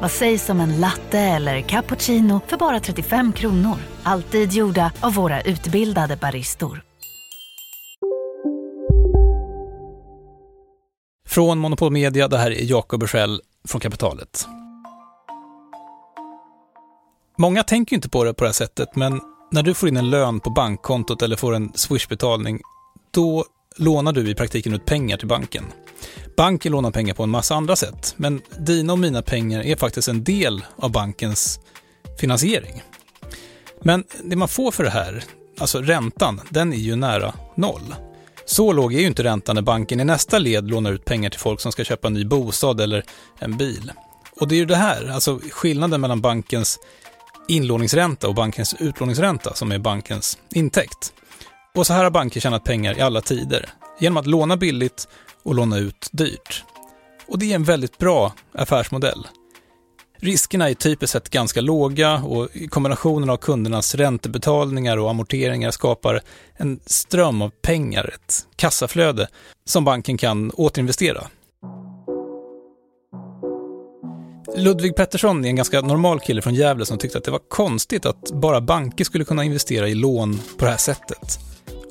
Vad sägs om en latte eller cappuccino för bara 35 kronor? Alltid gjorda av våra utbildade baristor. Från Monopol Media, det här är Jakob Bursell från Kapitalet. Många tänker inte på det på det här sättet, men när du får in en lön på bankkontot eller får en swishbetalning, då lånar du i praktiken ut pengar till banken. Banken lånar pengar på en massa andra sätt, men dina och mina pengar är faktiskt en del av bankens finansiering. Men det man får för det här, alltså räntan, den är ju nära noll. Så låg är ju inte räntan när banken i nästa led lånar ut pengar till folk som ska köpa en ny bostad eller en bil. Och det är ju det här, alltså skillnaden mellan bankens inlåningsränta och bankens utlåningsränta som är bankens intäkt. Och så här har banker tjänat pengar i alla tider, genom att låna billigt och låna ut dyrt. Och det är en väldigt bra affärsmodell. Riskerna är typiskt sett ganska låga och kombinationen av kundernas räntebetalningar och amorteringar skapar en ström av pengar, ett kassaflöde som banken kan återinvestera. Ludvig Pettersson är en ganska normal kille från Gävle som tyckte att det var konstigt att bara banker skulle kunna investera i lån på det här sättet.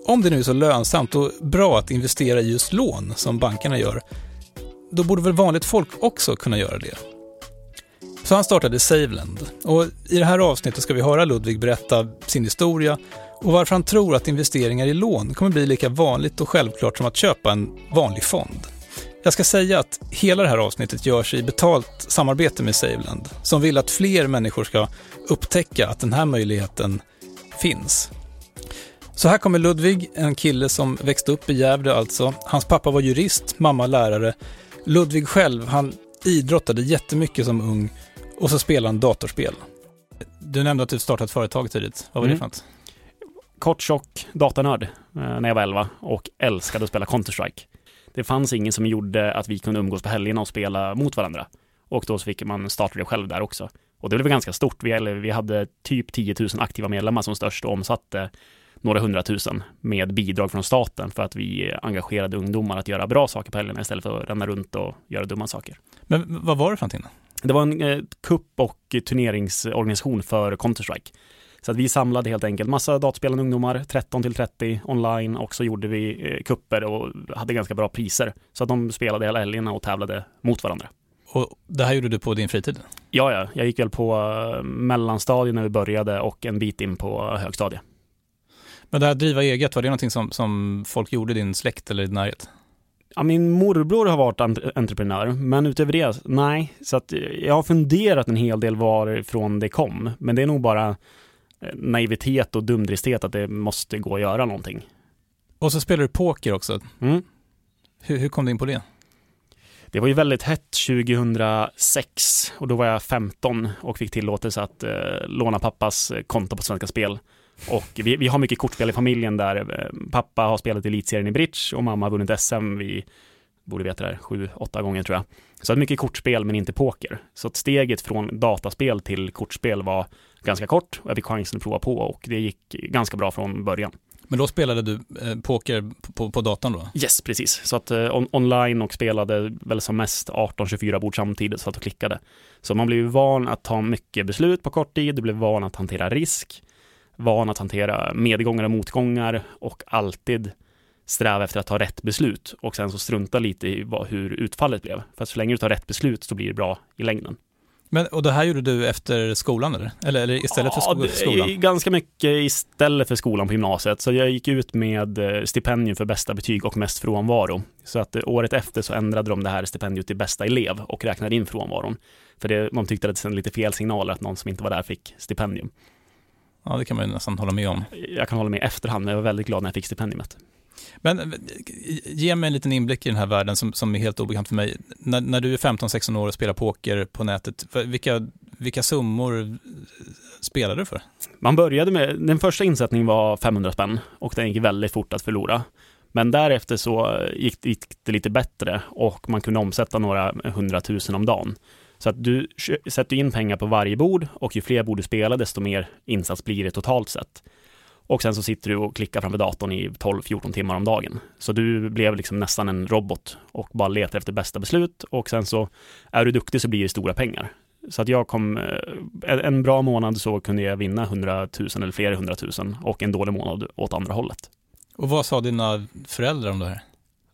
Om det nu är så lönsamt och bra att investera i just lån som bankerna gör, då borde väl vanligt folk också kunna göra det. Så han startade Saveland och i det här avsnittet ska vi höra Ludvig berätta sin historia och varför han tror att investeringar i lån kommer bli lika vanligt och självklart som att köpa en vanlig fond. Jag ska säga att hela det här avsnittet görs i betalt samarbete med Saveland, som vill att fler människor ska upptäcka att den här möjligheten finns. Så här kommer Ludvig, en kille som växte upp i Gävle alltså. Hans pappa var jurist, mamma lärare. Ludvig själv, han idrottade jättemycket som ung och så spelade han datorspel. Du nämnde att du startat företag tidigt. Vad var mm. det för något? Kort, tjock, datanörd eh, när jag var 11 och älskade att spela Counter-Strike. Det fanns ingen som gjorde att vi kunde umgås på helgerna och spela mot varandra. Och då så fick man starta det själv där också. Och det blev ganska stort. Vi, vi hade typ 10 000 aktiva medlemmar som störst och omsatte några hundratusen med bidrag från staten för att vi engagerade ungdomar att göra bra saker på helgerna istället för att ränna runt och göra dumma saker. Men vad var det för någonting? Det var en eh, kupp och turneringsorganisation för Counter-Strike. Så att vi samlade helt enkelt massa dataspelande ungdomar, 13 till 30 online och så gjorde vi eh, kupper och hade ganska bra priser. Så att de spelade hela helgerna och tävlade mot varandra. Och det här gjorde du på din fritid? Ja, ja. Jag gick väl på eh, mellanstadiet när vi började och en bit in på högstadiet. Men det här driva eget, var det någonting som, som folk gjorde i din släkt eller i din närhet? Ja, min morbror har varit entreprenör, men utöver det, nej. Så att jag har funderat en hel del varifrån det kom, men det är nog bara eh, naivitet och dumdristighet att det måste gå att göra någonting. Och så spelar du poker också. Mm. Hur, hur kom du in på det? Det var ju väldigt hett 2006 och då var jag 15 och fick tillåtelse att eh, låna pappas konto på Svenska Spel. Och vi, vi har mycket kortspel i familjen där eh, pappa har spelat elitserien i bridge och mamma har vunnit SM. Vi borde veta det här, sju, åtta gånger tror jag. Så mycket kortspel men inte poker. Så att steget från dataspel till kortspel var ganska kort och jag fick chansen att prova på och det gick ganska bra från början. Men då spelade du eh, poker på, på datorn då? Yes, precis. Så att eh, on online och spelade väl som mest 18-24 bord samtidigt, så att och klickade. Så man blev van att ta mycket beslut på kort tid, du blev van att hantera risk van att hantera medgångar och motgångar och alltid sträva efter att ta rätt beslut och sen så strunta lite i vad, hur utfallet blev. För att så länge du tar rätt beslut så blir det bra i längden. Men, och det här gjorde du efter skolan eller? Eller, eller istället ja, för skolan? Det, ganska mycket istället för skolan på gymnasiet. Så jag gick ut med eh, stipendium för bästa betyg och mest frånvaro. Så att eh, året efter så ändrade de det här stipendiet till bästa elev och räknade in frånvaron. För det, de tyckte att det sände lite fel signaler att någon som inte var där fick stipendium. Ja, det kan man ju nästan hålla med om. Jag kan hålla med efterhand, men jag var väldigt glad när jag fick stipendiet. Men ge mig en liten inblick i den här världen som, som är helt obekant för mig. När, när du är 15-16 år och spelar poker på nätet, vilka, vilka summor spelar du för? Man började med, den första insättningen var 500 spänn och den gick väldigt fort att förlora. Men därefter så gick, gick det lite bättre och man kunde omsätta några hundratusen om dagen. Så att du sätter in pengar på varje bord och ju fler bord du spelar, desto mer insats blir det totalt sett. Och sen så sitter du och klickar framför datorn i 12-14 timmar om dagen. Så du blev liksom nästan en robot och bara letar efter bästa beslut och sen så är du duktig så blir det stora pengar. Så att jag kom, eh, en bra månad så kunde jag vinna 100 000 eller flera hundratusen och en dålig månad åt andra hållet. Och vad sa dina föräldrar om det här?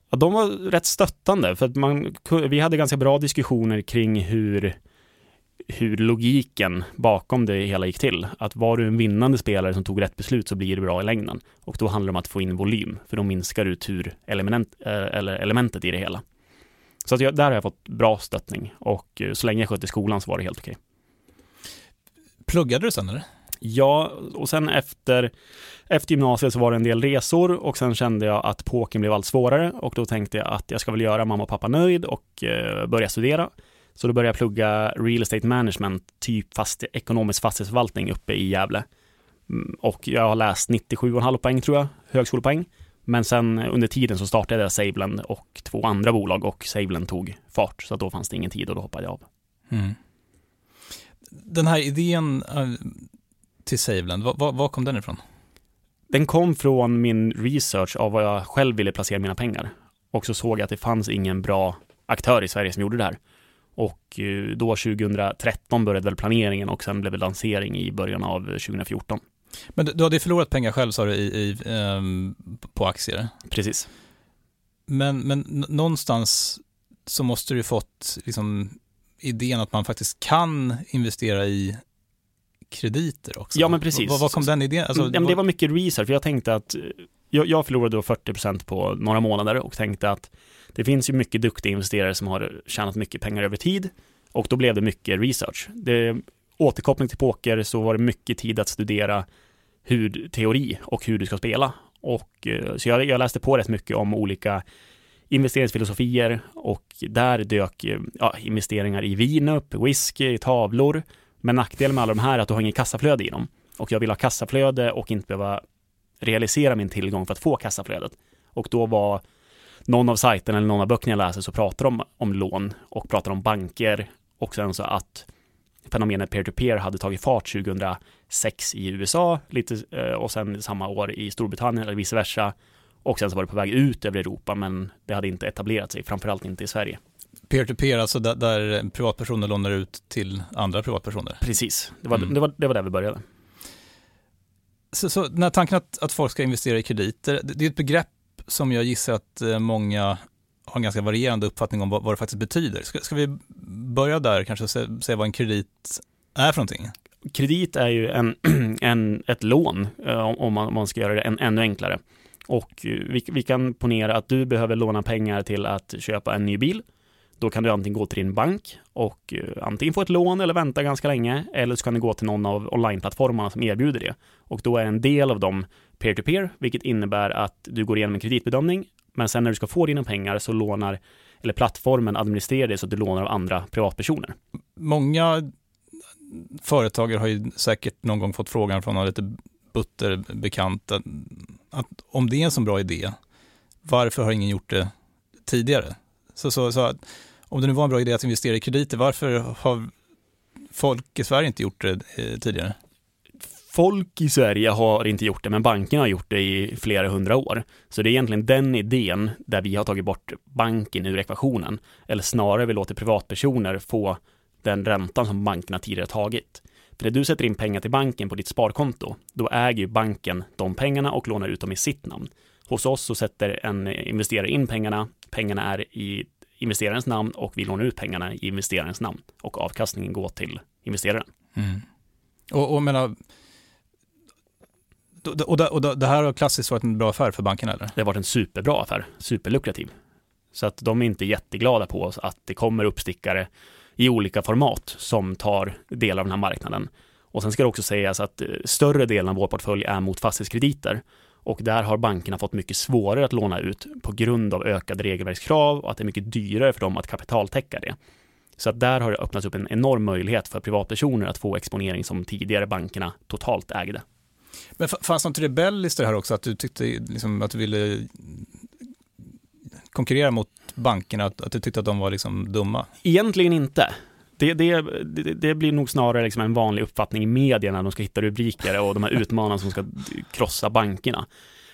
Ja, de var rätt stöttande för att man, vi hade ganska bra diskussioner kring hur, hur logiken bakom det hela gick till. Att var du en vinnande spelare som tog rätt beslut så blir det bra i längden. Och då handlar det om att få in volym, för då minskar du turelement, eh, eller elementet i det hela. Så att jag, där har jag fått bra stöttning och eh, så länge jag skötte skolan så var det helt okej. Pluggade du sen eller? Ja, och sen efter, efter gymnasiet så var det en del resor och sen kände jag att pokern blev allt svårare och då tänkte jag att jag ska väl göra mamma och pappa nöjd och eh, börja studera. Så då började jag plugga real estate management, typ fast, ekonomisk fastighetsförvaltning uppe i Gävle. Mm, och jag har läst 97,5 poäng tror jag, högskolepoäng. Men sen under tiden så startade jag Sablen och två andra bolag och Sablen tog fart. Så då fanns det ingen tid och då hoppade jag av. Mm. Den här idén eh, till Saveland, var, kom den ifrån? Den kom från min research av vad jag själv ville placera mina pengar. Och så såg jag att det fanns ingen bra aktör i Sverige som gjorde det här. Och eh, då 2013 började väl planeringen och sen blev det lansering i början av 2014. Men du, hade förlorat pengar själv sa du i, i um, på aktier? Precis. Men, men någonstans så måste du fått liksom, idén att man faktiskt kan investera i krediter också. Ja, men precis. Vad, kom den idén? Alltså, ja, men det var mycket research, för jag tänkte att jag, jag förlorade då 40% på några månader och tänkte att det finns ju mycket duktiga investerare som har tjänat mycket pengar över tid och då blev det mycket research. Det, återkoppling till poker så var det mycket tid att studera hur, teori och hur du ska spela. Och, eh, så jag, jag läste på rätt mycket om olika investeringsfilosofier och där dök ja, investeringar i vin upp, whisky, tavlor, men nackdelen med alla de här är att du har ingen kassaflöde i dem. Och jag vill ha kassaflöde och inte behöva realisera min tillgång för att få kassaflödet. Och då var någon av sajterna eller någon av böckerna jag läser så pratar de om, om lån och pratar om banker och sen så att fenomenet peer-to-peer hade tagit fart 2006 i USA lite, eh, och sen samma år i Storbritannien eller vice versa. Och sen så var det på väg ut över Europa men det hade inte etablerat sig, framförallt inte i Sverige. Peer-to-peer, alltså där, där, privatpersoner lånar ut till andra privatpersoner? Precis, det var, mm. det var, det var där vi började. Så, så den här tanken att, att folk ska investera i krediter, det, det är ett begrepp som jag gissar att eh, många har en ganska varierande uppfattning om vad, vad det faktiskt betyder. Ska, ska vi börja där, kanske säga vad en kredit är för någonting? Kredit är ju en, en, ett lån, eh, om man, om man ska göra det en, ännu enklare. Och vi, vi kan ponera att du behöver låna pengar till att köpa en ny bil då kan du antingen gå till din bank och eh, antingen få ett lån eller vänta ganska länge eller så kan du gå till någon av onlineplattformarna som erbjuder det. Och då är en del av dem peer-to-peer, vilket innebär att du går igenom en kreditbedömning, men sen när du ska få dina pengar så lånar, eller plattformen administrerar det så att du lånar av andra privatpersoner. Många företagare har ju säkert någon gång fått frågan från någon lite butter bekant att, att om det är en så bra idé, varför har ingen gjort det tidigare? Så, så, så om det nu var en bra idé att investera i krediter, varför har folk i Sverige inte gjort det eh, tidigare? Folk i Sverige har inte gjort det, men bankerna har gjort det i flera hundra år. Så det är egentligen den idén där vi har tagit bort banken ur ekvationen. Eller snarare vi låter privatpersoner få den räntan som bankerna tidigare tagit. För när du sätter in pengar till banken på ditt sparkonto, då äger ju banken de pengarna och lånar ut dem i sitt namn. Hos oss så sätter en investerare in pengarna, pengarna är i investerarens namn och vi lånar ut pengarna i investerarens namn och avkastningen går till investeraren. Mm. Och, och menar, och, det, och det här har klassiskt varit en bra affär för bankerna eller? Det har varit en superbra affär, superlukrativ. Så att de är inte jätteglada på oss att det kommer uppstickare i olika format som tar del av den här marknaden. Och sen ska det också sägas att eh, större delen av vår portfölj är mot fastighetskrediter och där har bankerna fått mycket svårare att låna ut på grund av ökade regelverkskrav och att det är mycket dyrare för dem att kapitaltäcka det. Så att där har det öppnats upp en enorm möjlighet för privatpersoner att få exponering som tidigare bankerna totalt ägde. Men fanns något rebelliskt i det här också, att du tyckte liksom, att du ville konkurrera mot bankerna, att, att du tyckte att de var liksom dumma? Egentligen inte. Det, det, det, blir nog snarare liksom en vanlig uppfattning i medierna när de ska hitta rubriker och de här utmanarna som ska krossa bankerna.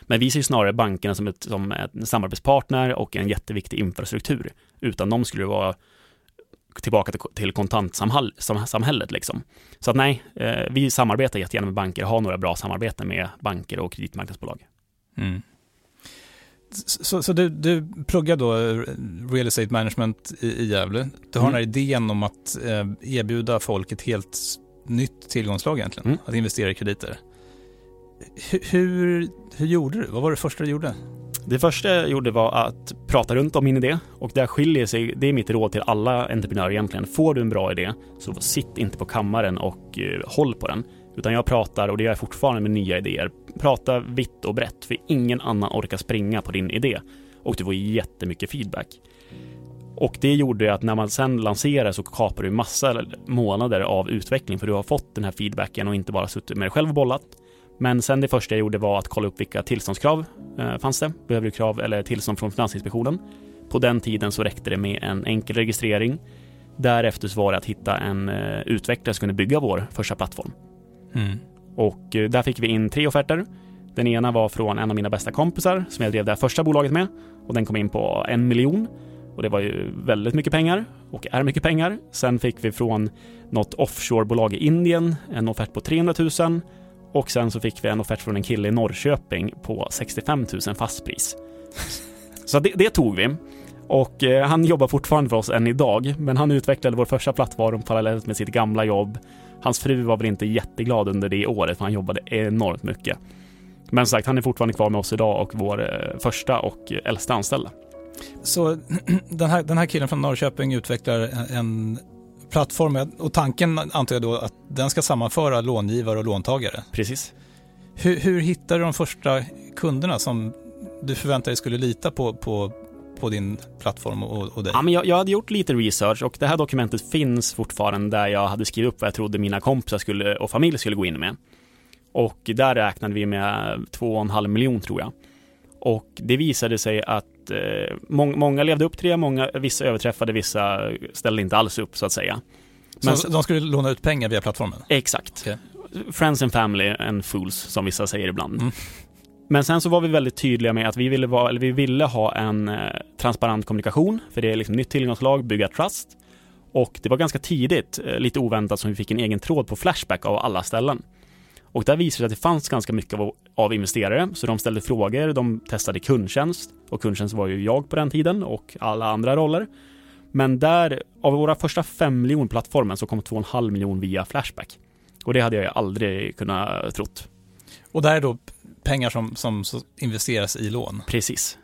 Men vi ser snarare bankerna som, ett, som en samarbetspartner och en jätteviktig infrastruktur. Utan dem skulle det vara tillbaka till kontantsamhället. Liksom. Så att nej, eh, vi samarbetar jättegärna med banker och har några bra samarbeten med banker och kreditmarknadsbolag. Mm. Så, så du, du pluggar då eh, real estate management i, i Gävle. Du har mm. den här idén om att eh, erbjuda folk ett helt nytt tillgångslag egentligen, mm. att investera i krediter. H hur, hur gjorde du? Vad var det första du gjorde? Det första jag gjorde var att prata runt om min idé och där skiljer sig, det är mitt råd till alla entreprenörer egentligen. Får du en bra idé så sitt inte på kammaren och uh, håll på den. Utan jag pratar, och det gör jag fortfarande med nya idéer, prata vitt och brett för ingen annan orkar springa på din idé. Och du får jättemycket feedback. Och det gjorde att när man sen lanserar så kapar du massa månader av utveckling för du har fått den här feedbacken och inte bara suttit med dig själv och bollat. Men sen det första jag gjorde var att kolla upp vilka tillståndskrav eh, fanns det, behöver du krav eller tillstånd från Finansinspektionen. På den tiden så räckte det med en enkel registrering. Därefter så var det att hitta en eh, utvecklare som kunde bygga vår första plattform. Mm. Och eh, där fick vi in tre offerter. Den ena var från en av mina bästa kompisar som jag drev det här första bolaget med och den kom in på en miljon och det var ju väldigt mycket pengar och är mycket pengar. Sen fick vi från något offshorebolag i Indien en offert på 300 000 och sen så fick vi en offert från en kille i Norrköping på 65 000 fastpris. Så det, det tog vi. Och eh, han jobbar fortfarande för oss än idag, men han utvecklade vår första plattform parallellt med sitt gamla jobb. Hans fru var väl inte jätteglad under det året, för han jobbade enormt mycket. Men som sagt, han är fortfarande kvar med oss idag och vår eh, första och äldsta anställda. Så den här, den här killen från Norrköping utvecklar en plattform och tanken antar jag då att den ska sammanföra långivare och låntagare? Precis. Hur, hur hittar du de första kunderna som du förväntar dig skulle lita på, på, på din plattform och, och dig? Ja, men jag, jag, hade gjort lite research och det här dokumentet finns fortfarande där jag hade skrivit upp vad jag trodde mina kompisar skulle, och familj skulle gå in med. Och där räknade vi med 2,5 miljon tror jag. Och det visade sig att eh, må många levde upp till det, många, vissa överträffade, vissa ställde inte alls upp så att säga. Men, så de skulle låna ut pengar via plattformen? Exakt. Okay. Friends and family and fools som vissa säger ibland. Mm. Men sen så var vi väldigt tydliga med att vi ville, vara, eller vi ville ha en eh, transparent kommunikation, för det är liksom nytt tillgångslag, bygga trust. Och det var ganska tidigt, eh, lite oväntat, som vi fick en egen tråd på Flashback av alla ställen. Och där visade det sig att det fanns ganska mycket av, av investerare, så de ställde frågor, de testade kundtjänst och kundtjänst var ju jag på den tiden och alla andra roller. Men där, av våra första fem miljoner plattformen så kom två och en halv miljon via Flashback. Och det hade jag aldrig kunnat trott. Och där är då pengar som, som investeras i lån? Precis.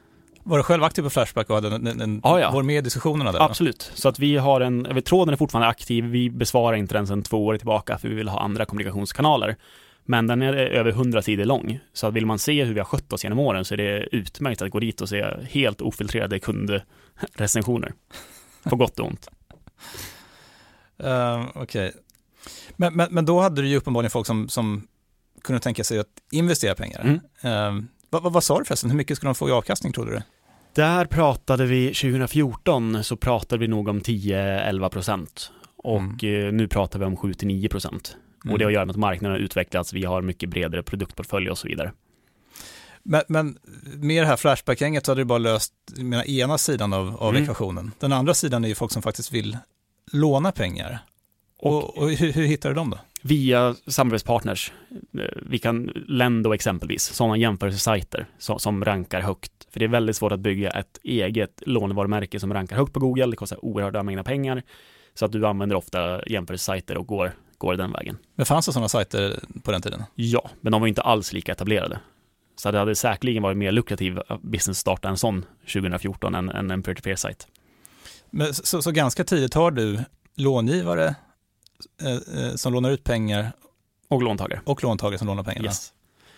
Var du själv aktiv på Flashback och hade en, en, ja, ja. var med i diskussionerna där? Absolut. Så att vi har en, tråden är fortfarande aktiv. Vi besvarar inte den sedan två år tillbaka för vi vill ha andra kommunikationskanaler. Men den är över 100 sidor lång. Så vill man se hur vi har skött oss genom åren så är det utmärkt att gå dit och se helt ofiltrerade kundrecensioner. På gott och ont. Uh, Okej. Okay. Men, men, men, då hade du ju uppenbarligen folk som, som kunde tänka sig att investera pengar. Mm. Uh, vad, vad, sa du förresten? Hur mycket skulle de få i avkastning tror du? Där pratade vi, 2014 så pratade vi nog om 10-11 procent. Och mm. Eh, nu pratar vi om 7-9 procent. Mm. Och det har att göra med att marknaden har utvecklats, vi har mycket bredare produktportfölj och så vidare. Men, men med det här Flashback-gänget hade du bara löst menar, ena sidan av, av mm. ekvationen. Den andra sidan är ju folk som faktiskt vill låna pengar. Och, och, hur, hur, hittar du dem då? Via samarbetspartners. Vi kan Lendo exempelvis, sådana jämförelsesajter som, som rankar högt. För det är väldigt svårt att bygga ett eget lånevarumärke som rankar högt på Google. Det kostar oerhörda mängder pengar. Så att du använder ofta jämförelsesajter och går går den vägen. Men fanns det sådana sajter på den tiden? Ja, men de var inte alls lika etablerade. Så det hade säkerligen varit mer lukrativ business att starta en sån 2014 än, än en peer-to-peer-sajt. Men så, så, ganska tidigt har du långivare eh, eh, som lånar ut pengar och låntagare. Och låntagare som lånar pengarna. Yes.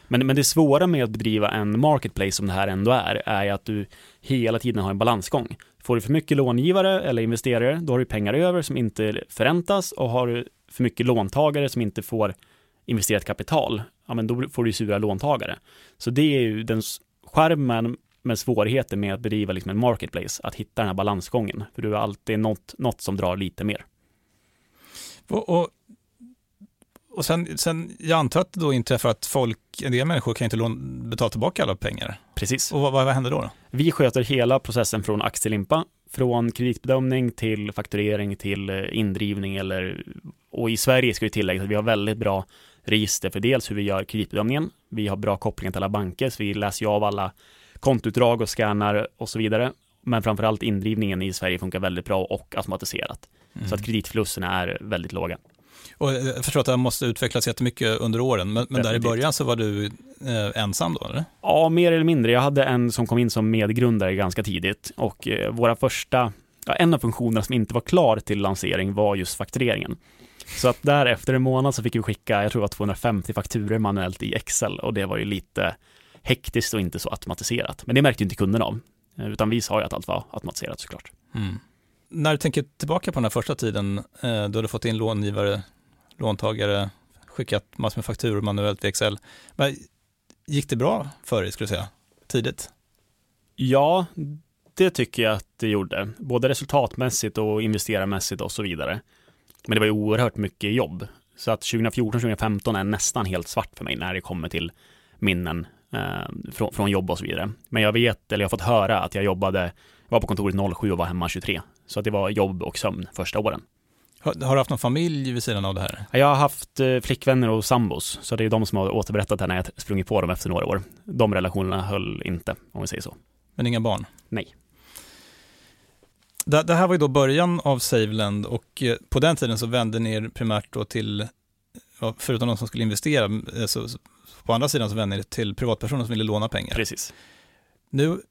Men, men det svåra med att bedriva en marketplace som det här ändå är, är att du hela tiden har en balansgång. Får du för mycket långivare eller investerare, då har du pengar över som inte förräntas och har du för mycket låntagare som inte får investerat kapital, ja men då får du sura låntagare. Så det är ju den skärmen med svårigheter med att bedriva liksom en marketplace, att hitta den här balansgången. För du har alltid något, något som drar lite mer. Och, och, och sen, sen, jag antar att det då inträffar att folk, en del människor kan inte lån, betala tillbaka alla pengar. Precis. Och vad, vad händer då, då? Vi sköter hela processen från aktielimpa, från kreditbedömning till fakturering till eh, indrivning eller, och i Sverige ska vi tillägga att vi har väldigt bra register för dels hur vi gör kreditbedömningen. Vi har bra kopplingar till alla banker, så vi läser ju av alla kontoutdrag och scannar och så vidare. Men framförallt indrivningen i Sverige funkar väldigt bra och automatiserat. Mm. Så att kreditförlusterna är väldigt låga. Och jag förstår att det här måste utvecklas jättemycket under åren, men, men där i början så var du eh, ensam då, eller? Ja, mer eller mindre. Jag hade en som kom in som medgrundare ganska tidigt och eh, våra första, ja, en av funktionerna som inte var klar till lansering var just faktureringen. Så att där efter en månad så fick vi skicka, jag tror det var 250 fakturer manuellt i Excel och det var ju lite hektiskt och inte så automatiserat. Men det märkte inte kunderna av, eh, utan vi sa ju att allt var automatiserat såklart. Mm. När du tänker tillbaka på den här första tiden, eh, då du fått in långivare, låntagare, skickat massor med fakturor manuellt via Excel. Men gick det bra för dig, skulle du säga, tidigt? Ja, det tycker jag att det gjorde, både resultatmässigt och investerarmässigt och så vidare. Men det var ju oerhört mycket jobb. Så att 2014-2015 är nästan helt svart för mig när det kommer till minnen eh, från, från jobb och så vidare. Men jag vet, eller jag har fått höra att jag jobbade, var på kontoret 07 och var hemma 23. Så att det var jobb och sömn första åren. Har, har, du haft någon familj vid sidan av det här? Jag har haft eh, flickvänner och sambos, så det är de som har återberättat det när jag sprungit på dem efter några år. De relationerna höll inte, om vi säger så. Men inga barn? Nej. Det, det, här var ju då början av Saveland och eh, på den tiden så vände ni er primärt då till, förutom de som skulle investera, eh, så, på andra sidan så vände ni er till privatpersoner som ville låna pengar. Precis. Nu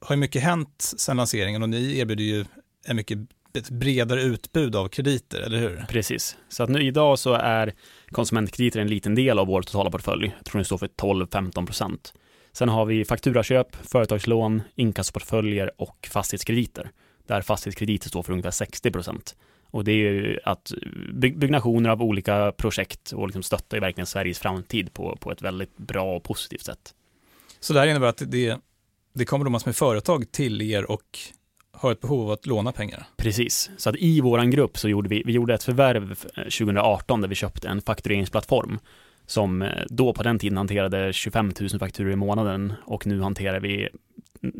har ju mycket hänt sedan lanseringen och ni erbjuder ju en mycket ett bredare utbud av krediter, eller hur? Precis. Så att nu idag så är konsumentkrediter en liten del av vår totala portfölj. Jag tror den står för 12-15 procent. Sen har vi fakturaköp, företagslån, inkassoportföljer och fastighetskrediter där fastighetskrediter står för ungefär 60 procent. Och det är ju att byggnationer av olika projekt och liksom stöttar ju verkligen Sveriges framtid på, på ett väldigt bra och positivt sätt. Så det här innebär att det, det kommer då massor med företag till er och har ett behov av att låna pengar? Precis, så att i våran grupp så gjorde vi, vi gjorde ett förvärv eh, 2018 där vi köpte en faktureringsplattform som eh, då på den tiden hanterade 25 000 fakturor i månaden och nu hanterar vi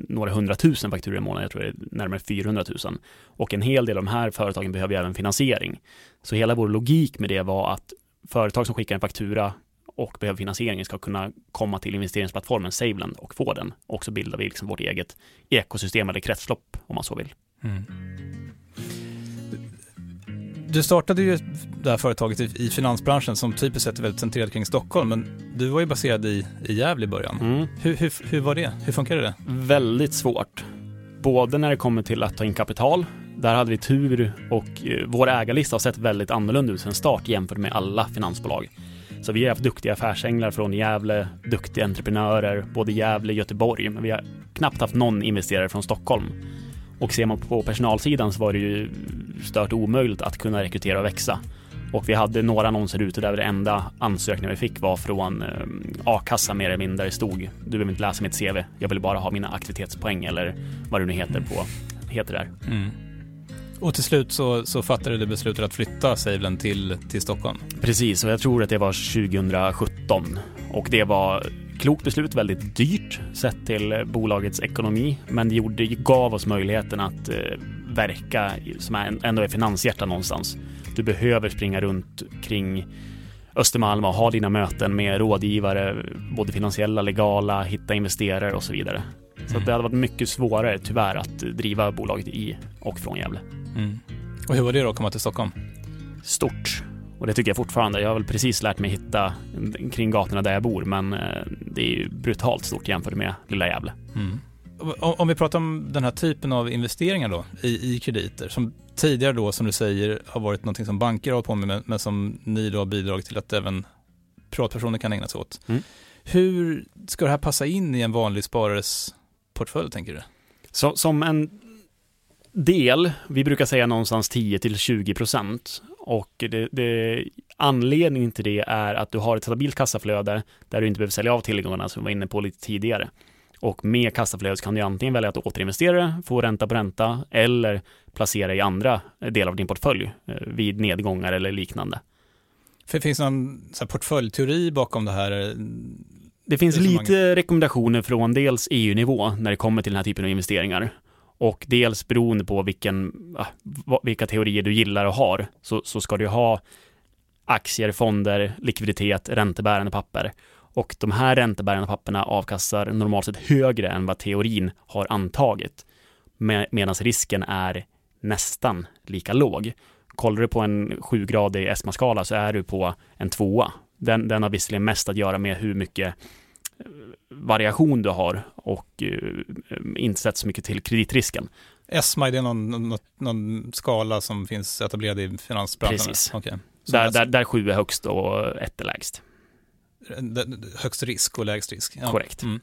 några hundratusen fakturor i månaden, jag tror det är närmare 400 000. Och en hel del av de här företagen behöver ju även finansiering. Så hela vår logik med det var att företag som skickar en faktura och behöver finansiering ska kunna komma till investeringsplattformen Saveland och få den. Och så bildar vi liksom vårt eget ekosystem eller kretslopp om man så vill. Mm. Du startade ju det här företaget i, finansbranschen som typiskt sett är väldigt centrerat kring Stockholm, men du var ju baserad i, i Gävle i början. Mm. Hur, hur, hur var det? Hur funkade det? Väldigt svårt. Både när det kommer till att ta in kapital, där hade vi tur och eh, vår ägarlista har sett väldigt annorlunda ut sen start jämfört med alla finansbolag. Så vi har haft duktiga affärsänglar från Gävle, duktiga entreprenörer, både Gävle och Göteborg, men vi har knappt haft någon investerare från Stockholm. Och ser man på personalsidan så var det ju stört omöjligt att kunna rekrytera och växa. Och vi hade några annonser ute där det enda ansökningen vi fick var från eh, a-kassa mer eller mindre. Det stod du behöver inte läsa mitt CV, jag vill bara ha mina aktivitetspoäng eller vad det nu heter på heter där. Mm. Och till slut så, så fattade du beslutet att flytta Savelen till, till Stockholm? Precis, och jag tror att det var 2017. Och det var klokt beslut, väldigt dyrt sett till eh, bolagets ekonomi, men det gjorde, gav oss möjligheten att eh, verka som är, ändå är finanshjärta någonstans. Du behöver springa runt kring Östermalm och ha dina möten med rådgivare, både finansiella, legala, hitta investerare och så vidare. Så det hade varit mycket svårare tyvärr att driva bolaget i och från Gävle. Mm. Och hur var det då att komma till Stockholm? Stort. Och det tycker jag fortfarande. Jag har väl precis lärt mig hitta kring gatorna där jag bor, men eh, det är ju brutalt stort jämfört med lilla Gävle. Mm. Om vi pratar om den här typen av investeringar då i, i krediter som tidigare då som du säger har varit någonting som banker har på med men som ni då har bidragit till att även privatpersoner kan ägna sig åt. Mm. Hur ska det här passa in i en vanlig sparares portfölj, tänker du? Så, som en del, vi brukar säga någonstans 10 till 20 procent och det, det, anledningen till det är att du har ett stabilt kassaflöde där du inte behöver sälja av tillgångarna som vi var inne på lite tidigare. Och med kassaflödet kan du antingen välja att återinvestera det, få ränta på ränta eller placera i andra delar av din portfölj eh, vid nedgångar eller liknande. För finns det någon så här, portföljteori bakom det här? Det finns lite rekommendationer från dels EU-nivå när det kommer till den här typen av investeringar och dels beroende på vilken, ah, vilka teorier du gillar och har så, så ska du ha aktier, fonder, likviditet, räntebärande papper. Och de här räntebärande papperna avkastar normalt sett högre än vad teorin har antagit. Med, Medan risken är nästan lika låg. Kollar du på en sjugradig ESMA-skala så är du på en tvåa. Den, den har visserligen mest att göra med hur mycket eh, variation du har och eh, inte sett så mycket till kreditrisken. ESMA, är någon, någon, någon skala som finns etablerad i finansbranschen? Precis. Så Där, alltså, där, där sju är högst och ett är lägst. högst risk och lägst risk. Ja. Korrekt. Mm.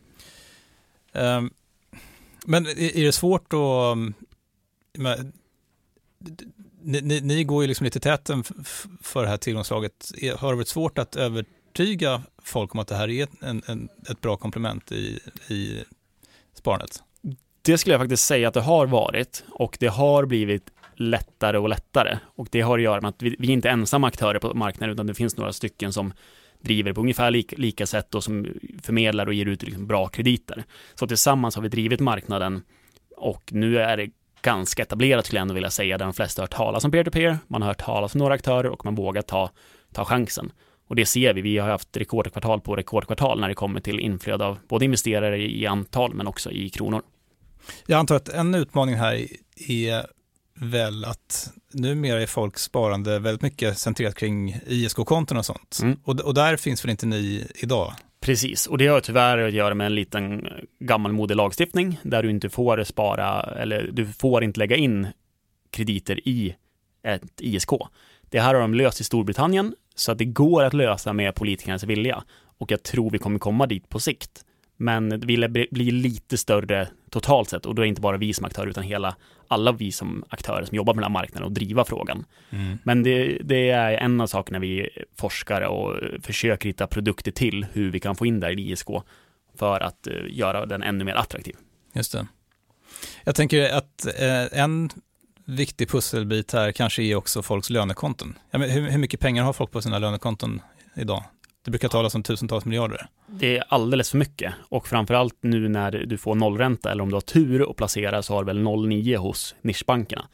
Ehm, men är är det svårt att... Ni, ni, ni går ju liksom lite i täten för det här tillgångslaget. Har det varit svårt att övertyga folk om att det här är en, en, ett bra komplement i, i sparandet? Det skulle jag faktiskt säga att det har varit och det har blivit lättare och lättare. Och det har att göra med att vi, vi är inte ensamma aktörer på marknaden utan det finns några stycken som driver på ungefär lika, lika sätt och som förmedlar och ger ut liksom bra krediter. Så tillsammans har vi drivit marknaden och nu är det ganska etablerat skulle jag ändå vilja säga där de flesta har hört talas om peer-to-peer, man har hört talas om några aktörer och man vågar ta, ta chansen. Och det ser vi, vi har haft rekordkvartal på rekordkvartal när det kommer till inflöde av både investerare i antal men också i kronor. Jag antar att en utmaning här är väl att numera är folks sparande väldigt mycket centrerat kring ISK-konton och sånt. Mm. Och, och där finns väl inte ni idag? Precis, och det har tyvärr att göra med en liten eh, gammalmodig lagstiftning där du inte får spara eller du får inte lägga in krediter i ett ISK. Det här har de löst i Storbritannien så att det går att lösa med politikernas vilja och jag tror vi kommer komma dit på sikt. Men det vill bli bli lite större totalt sett och då är det inte bara vi som aktörer utan hela alla vi som aktörer som jobbar med den här marknaden och driva frågan. Men det, det är en av sakerna vi forskar och försöker hitta produkter till hur vi kan få in där i ISK för att eh, göra den ännu mer attraktiv. Just det. Jag tänker att eh, en viktig pusselbit här kanske är också folks lönekonton. Ja, hur, hur mycket pengar har folk på sina lönekonton idag? Det brukar talas om tusentals miljarder. Det är alldeles för mycket och framförallt nu när du får nollränta eller om du har tur att placera så har du väl 0,9 hos nischbankerna.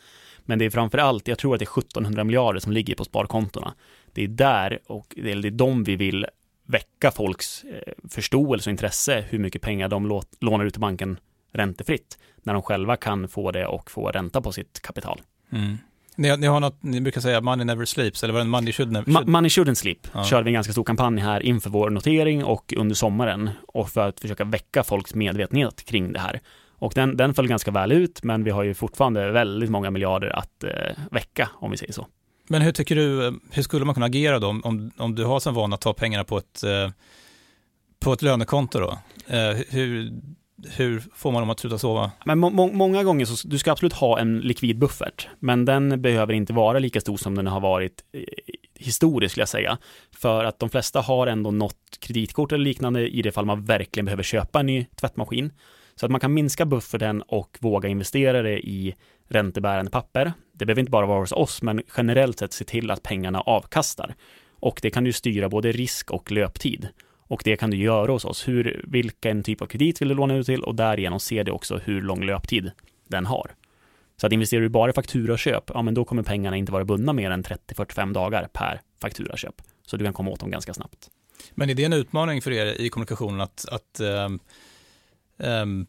Men det är framförallt, jag tror att det är 1700 miljarder som ligger på sparkontona. Det är där och det är det är de vi vill väcka folks eh, förståelse och intresse hur mycket pengar de lånar ut till banken räntefritt när de själva kan få det och få ränta på sitt kapital. Ni, ni har något, ni brukar säga money never sleeps, eller vad money should never should. Money shouldn't sleep Ja. körde vi en ganska stor kampanj här inför vår notering och under sommaren och för att försöka väcka folks medvetenhet kring det här. Och den, den föll ganska väl ut, men vi har ju fortfarande väldigt många miljarder att eh, väcka, om vi säger så. Men hur tycker du, eh, hur skulle man kunna agera då om, om, om du har som vana att ta pengarna på ett, eh, på ett lönekonto då? Eh, hur, hur får man dem att sluta sova? Men må, må, många gånger så du ska absolut ha en likvid buffert, men den behöver inte vara lika stor som den har varit eh, historiskt skulle jag säga. För att de flesta har ändå något kreditkort eller liknande i det fall man verkligen behöver köpa en ny tvättmaskin. Så att man kan minska bufferten och våga investera det i räntebärande papper. Det behöver inte bara vara hos oss, men generellt sett se till att pengarna avkastar. Och det kan ju styra både risk och löptid. Och det kan du göra hos oss. Hur, vilken typ av kredit vill du låna ut till och därigenom ser du också hur lång löptid den har. Så att investerar du bara i fakturaköp, ja men då kommer pengarna inte vara bundna mer än 30-45 dagar per fakturaköp. Så du kan komma åt dem ganska snabbt. Men är det en utmaning för er i kommunikationen att, att ehm, ehm,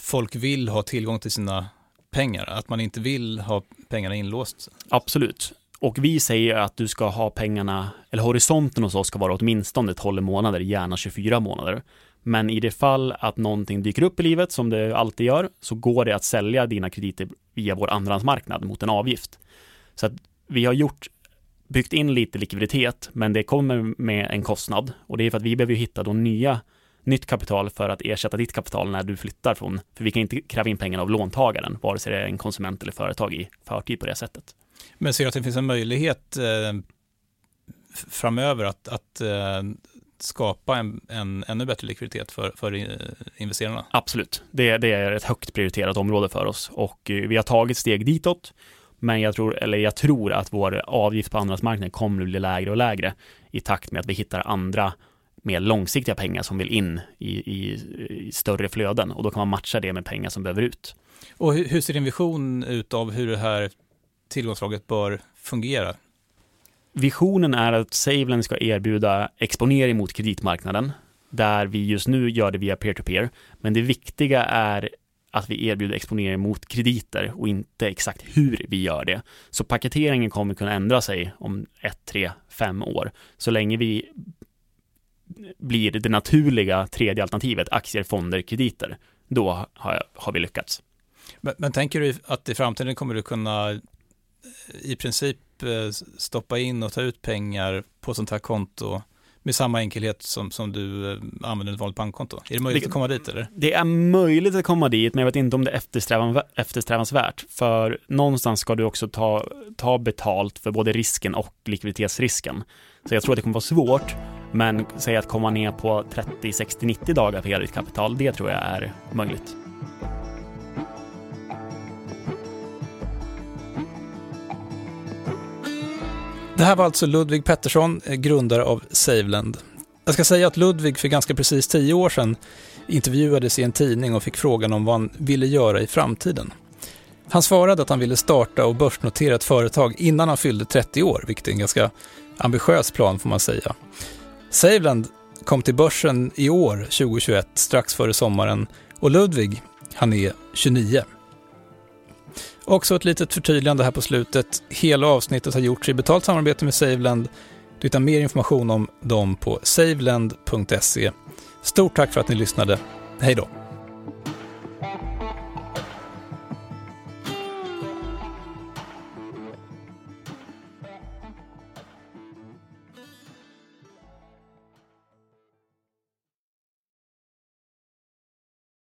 folk vill ha tillgång till sina pengar? Att man inte vill ha pengarna inlåst? Absolut. Och vi säger att du ska ha pengarna, eller horisonten hos oss ska vara åtminstone 12 månader, gärna 24 månader. Men i det fall att någonting dyker upp i livet, som det alltid gör, så går det att sälja dina krediter via vår andrahandsmarknad mot en avgift. Så att vi har gjort byggt in lite likviditet, men det kommer med en kostnad och det är för att vi behöver hitta då nya nytt kapital för att ersätta ditt kapital när du flyttar från, för vi kan inte kräva in pengarna av låntagaren, vare sig det är en konsument eller företag i förtid på det sättet. Men ser du att det finns en möjlighet eh, framöver att, att eh, skapa en, en ännu bättre likviditet för, för investerarna? Absolut, det, det, är ett högt prioriterat område för oss och eh, vi har tagit steg ditåt. Men jag tror, eller jag tror att vår avgift på andrahandsmarknaden kommer att bli lägre och lägre i takt med att vi hittar andra mer långsiktiga pengar som vill in i, i, i, större flöden och då kan man matcha det med pengar som behöver ut. Och hur, hur ser din vision ut av hur det här tillgångslaget bör fungera? Visionen är att SaveLend ska erbjuda exponering mot kreditmarknaden där vi just nu gör det via peer-to-peer. Men det viktiga är att vi erbjuder exponering mot krediter och inte exakt hur vi gör det. Så paketeringen kommer kunna ändra sig om ett, tre, fem år. Så länge vi blir det naturliga tredje alternativet, aktier, fonder, krediter, då har, har vi lyckats. Men, men, tänker du att i framtiden kommer du kunna i princip eh, stoppa in och ta ut pengar på sånt här konto med samma enkelhet som, som du eh, använder ett vanligt bankkonto? Är det möjligt det, att komma dit eller? Det är möjligt att komma dit, men jag vet inte om det är eftersträvansvärt. För någonstans ska du också ta, ta betalt för både risken och likviditetsrisken. Så jag tror att det kommer vara svårt, men säg att komma ner på 30, 60, 90 dagar för hela ditt kapital, det tror jag är möjligt. Det här var alltså Ludvig Pettersson, eh, grundare av Saveland. Jag ska säga att Ludvig för ganska precis tio år sedan intervjuades i en tidning och fick frågan om vad han ville göra i framtiden. Han svarade att han ville starta och börsnotera ett företag innan han fyllde 30 år, vilket är en ganska ambitiös plan får man säga. Saveland kom till börsen i år, 2021, strax före sommaren och Ludvig, han är 29. Också ett litet förtydligande här på slutet. Hela avsnittet har gjorts i betalt samarbete med Saveland. Du hittar mer information om dem på saveland.se. Stort tack för att ni lyssnade. Hej då!